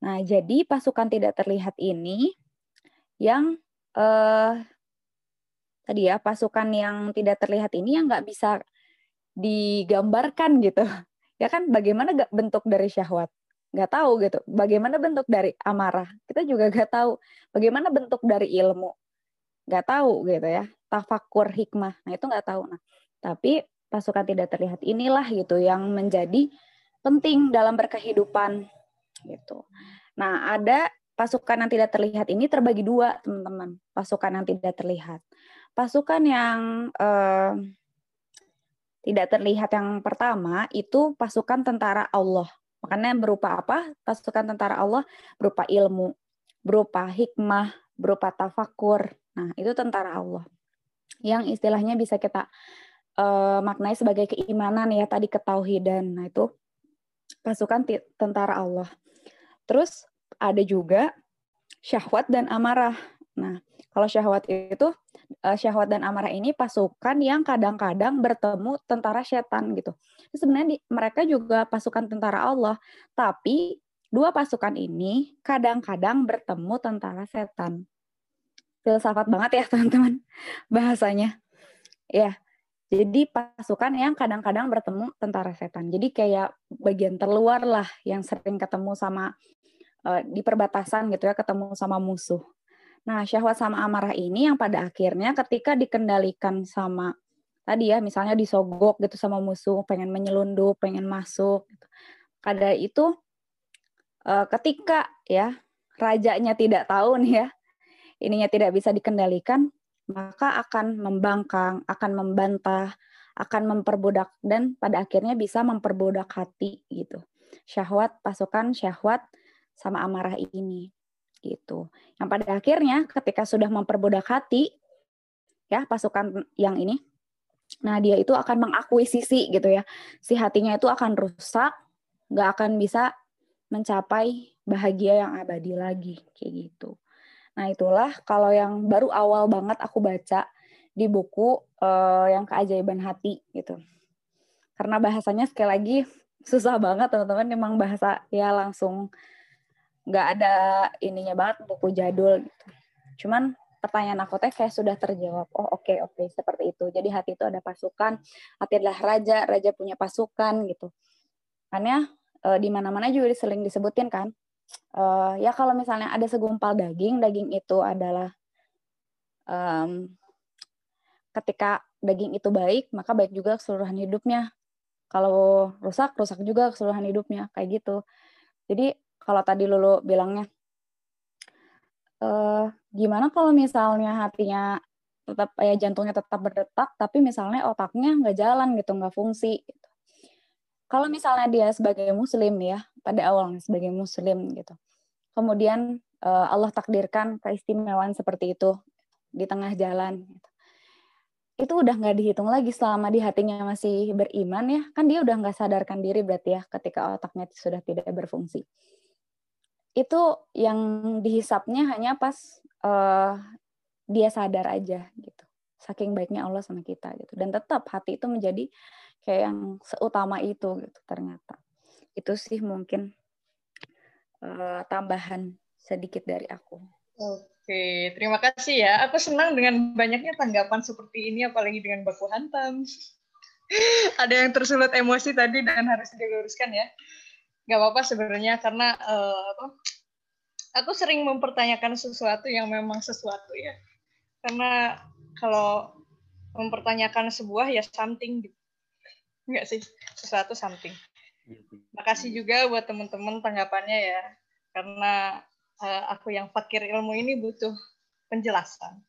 Nah, jadi pasukan tidak terlihat ini yang eh, tadi ya pasukan yang tidak terlihat ini yang nggak bisa digambarkan gitu. Ya kan bagaimana bentuk dari syahwat? Nggak tahu gitu. Bagaimana bentuk dari amarah? Kita juga nggak tahu. Bagaimana bentuk dari ilmu? Nggak tahu gitu ya. Tafakur hikmah. Nah itu nggak tahu. Nah tapi pasukan tidak terlihat inilah gitu yang menjadi penting dalam berkehidupan gitu. Nah ada pasukan yang tidak terlihat ini terbagi dua, teman-teman. Pasukan yang tidak terlihat. Pasukan yang eh, tidak terlihat yang pertama itu pasukan tentara Allah. Makanya berupa apa? Pasukan tentara Allah berupa ilmu, berupa hikmah, berupa tafakur. Nah, itu tentara Allah. Yang istilahnya bisa kita uh, maknai sebagai keimanan ya tadi ketauhidan. Nah, itu pasukan tentara Allah. Terus ada juga syahwat dan amarah. Nah, kalau syahwat itu eh, syahwat dan amarah ini pasukan yang kadang-kadang bertemu tentara setan gitu. Sebenarnya mereka juga pasukan tentara Allah, tapi dua pasukan ini kadang-kadang bertemu tentara setan. Filsafat banget ya teman-teman bahasanya. Ya, jadi pasukan yang kadang-kadang bertemu tentara setan. Jadi kayak bagian terluar lah yang sering ketemu sama uh, di perbatasan gitu ya ketemu sama musuh. Nah, syahwat sama amarah ini yang pada akhirnya ketika dikendalikan sama tadi ya, misalnya disogok gitu sama musuh, pengen menyelundup, pengen masuk. Gitu. Kadang itu uh, ketika ya rajanya tidak tahu nih ya, ininya tidak bisa dikendalikan, maka akan membangkang, akan membantah, akan memperbudak dan pada akhirnya bisa memperbudak hati gitu. Syahwat, pasukan syahwat sama amarah ini gitu. Yang pada akhirnya ketika sudah memperbudak hati ya pasukan yang ini nah dia itu akan mengakuisisi gitu ya. Si hatinya itu akan rusak, nggak akan bisa mencapai bahagia yang abadi lagi kayak gitu. Nah, itulah kalau yang baru awal banget aku baca di buku uh, yang keajaiban hati gitu. Karena bahasanya sekali lagi susah banget teman-teman memang bahasa ya langsung nggak ada ininya banget buku jadul gitu. Cuman pertanyaan aku teh kayak sudah terjawab. Oh oke okay, oke okay, seperti itu. Jadi hati itu ada pasukan, hati adalah raja, raja punya pasukan gitu. Karena uh, di mana-mana juga sering disebutin kan. Uh, ya kalau misalnya ada segumpal daging, daging itu adalah um, ketika daging itu baik, maka baik juga keseluruhan hidupnya. Kalau rusak, rusak juga keseluruhan hidupnya, kayak gitu. Jadi kalau tadi Lulu bilangnya, uh, gimana kalau misalnya hatinya tetap ya jantungnya tetap berdetak, tapi misalnya otaknya nggak jalan gitu, nggak fungsi. Gitu kalau misalnya dia sebagai muslim ya pada awalnya sebagai muslim gitu kemudian uh, Allah takdirkan keistimewaan seperti itu di tengah jalan gitu. itu udah nggak dihitung lagi selama di hatinya masih beriman ya kan dia udah nggak sadarkan diri berarti ya ketika otaknya sudah tidak berfungsi itu yang dihisapnya hanya pas uh, dia sadar aja gitu. Saking baiknya Allah sama kita gitu. Dan tetap hati itu menjadi kayak yang seutama itu gitu ternyata. Itu sih mungkin uh, tambahan sedikit dari aku. Oke terima kasih ya. Aku senang dengan banyaknya tanggapan seperti ini apalagi dengan baku hantam. Ada yang tersulut emosi tadi dan harus diluruskan ya nggak apa-apa sebenarnya karena uh, aku sering mempertanyakan sesuatu yang memang sesuatu ya karena kalau mempertanyakan sebuah ya something gitu Enggak sih, sesuatu something. Makasih juga buat teman-teman tanggapannya ya. Karena uh, aku yang fakir ilmu ini butuh penjelasan.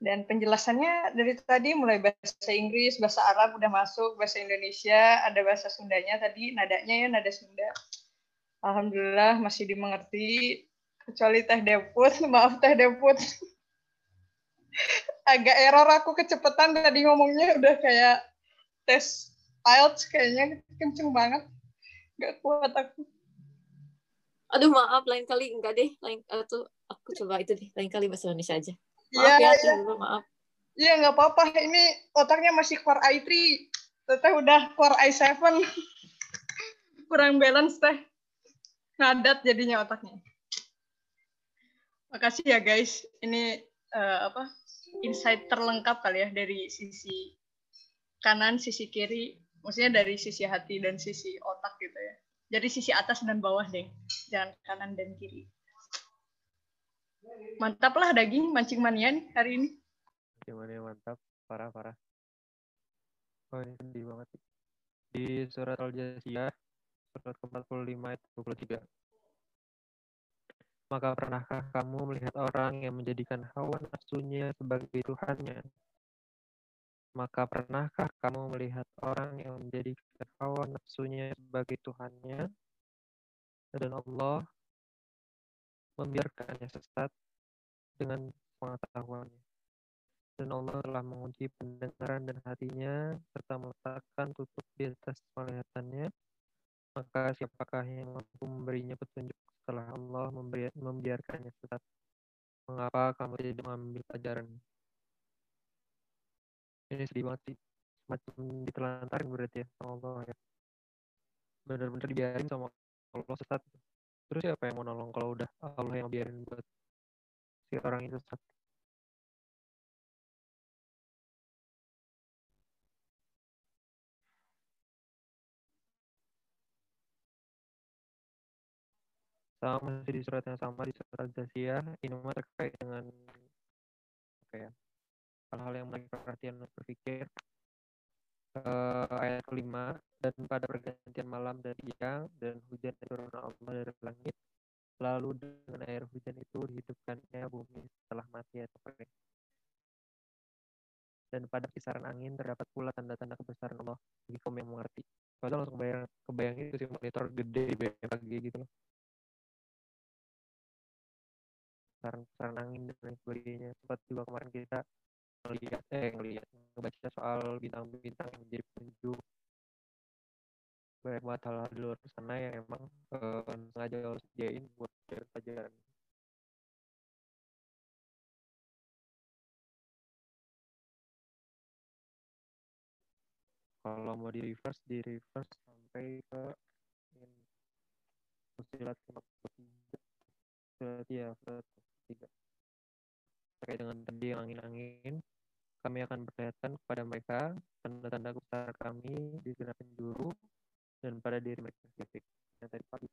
Dan penjelasannya dari tadi mulai bahasa Inggris, bahasa Arab udah masuk, bahasa Indonesia, ada bahasa Sundanya tadi, nadanya ya nada Sunda. Alhamdulillah masih dimengerti, kecuali Teh Deput, maaf Teh Deput. Agak error aku kecepatan tadi ngomongnya udah kayak tes IELTS kayaknya kenceng banget. Nggak kuat aku. Aduh maaf lain kali enggak deh. Lain itu aku coba itu deh. Lain kali bahasa Indonesia aja maaf ya, ya, ya. maaf. Iya nggak apa-apa. Ini otaknya masih Core i3 teteh udah Core i7 kurang balance teh. Ngadat jadinya otaknya. Makasih ya guys. Ini uh, apa insight terlengkap kali ya dari sisi kanan sisi kiri. Maksudnya dari sisi hati dan sisi otak gitu ya. Jadi sisi atas dan bawah deh. Jangan kanan dan kiri mantap lah daging mancing mania nih hari ini. Mancing mania mantap. Parah parah. Oh ini sedih banget di surat al-jasiyah surat ke-45 ayat 23 maka pernahkah kamu melihat orang yang menjadikan hawa nafsunya sebagai Tuhannya? Maka pernahkah kamu melihat orang yang menjadi hawa nafsunya sebagai Tuhannya? Dan Allah membiarkannya sesat dengan pengetahuannya. Dan Allah telah menguji pendengaran dan hatinya serta meletakkan tutup di atas penglihatannya. Maka siapakah yang mampu memberinya petunjuk setelah Allah membiarkannya sesat? Mengapa kamu tidak mengambil pelajaran? ini sedih banget sih semacam ditelantarin berarti ya sama Allah ya benar-benar dibiarin sama Allah sesat terus siapa yang mau nolong kalau udah Allah yang biarin buat si orang itu sesat sama masih di surat yang sama di surat Zasiyah ini terkait dengan apa ya hal-hal yang menarik perhatian untuk berpikir uh, ayat kelima dan pada pergantian malam dan siang dan hujan turun Allah dari langit lalu dengan air hujan itu dihidupkannya bumi setelah mati atau kering dan pada kisaran angin terdapat pula tanda-tanda kebesaran Allah bagi kaum yang mengerti. Kalau langsung kebayang, kebayang itu sih monitor gede di BMKG gitu loh. Kisaran angin dan lain sebagainya. Sempat juga kemarin kita ngelihat eh ngelihat ngebaca soal bintang-bintang yang menjadi penunjuk. Banyak banget hal-hal di luar sana yang emang uh, sengaja harus diain buat pelajaran. Kalau mau di reverse di reverse sampai ke ini. Fusilat 53 fusilat ya fusilat 3 terkait dengan tadi yang angin-angin kami akan perlihatkan kepada mereka tanda-tanda besar kami di zona penjuru dan pada diri mereka sendiri yang tadi pagi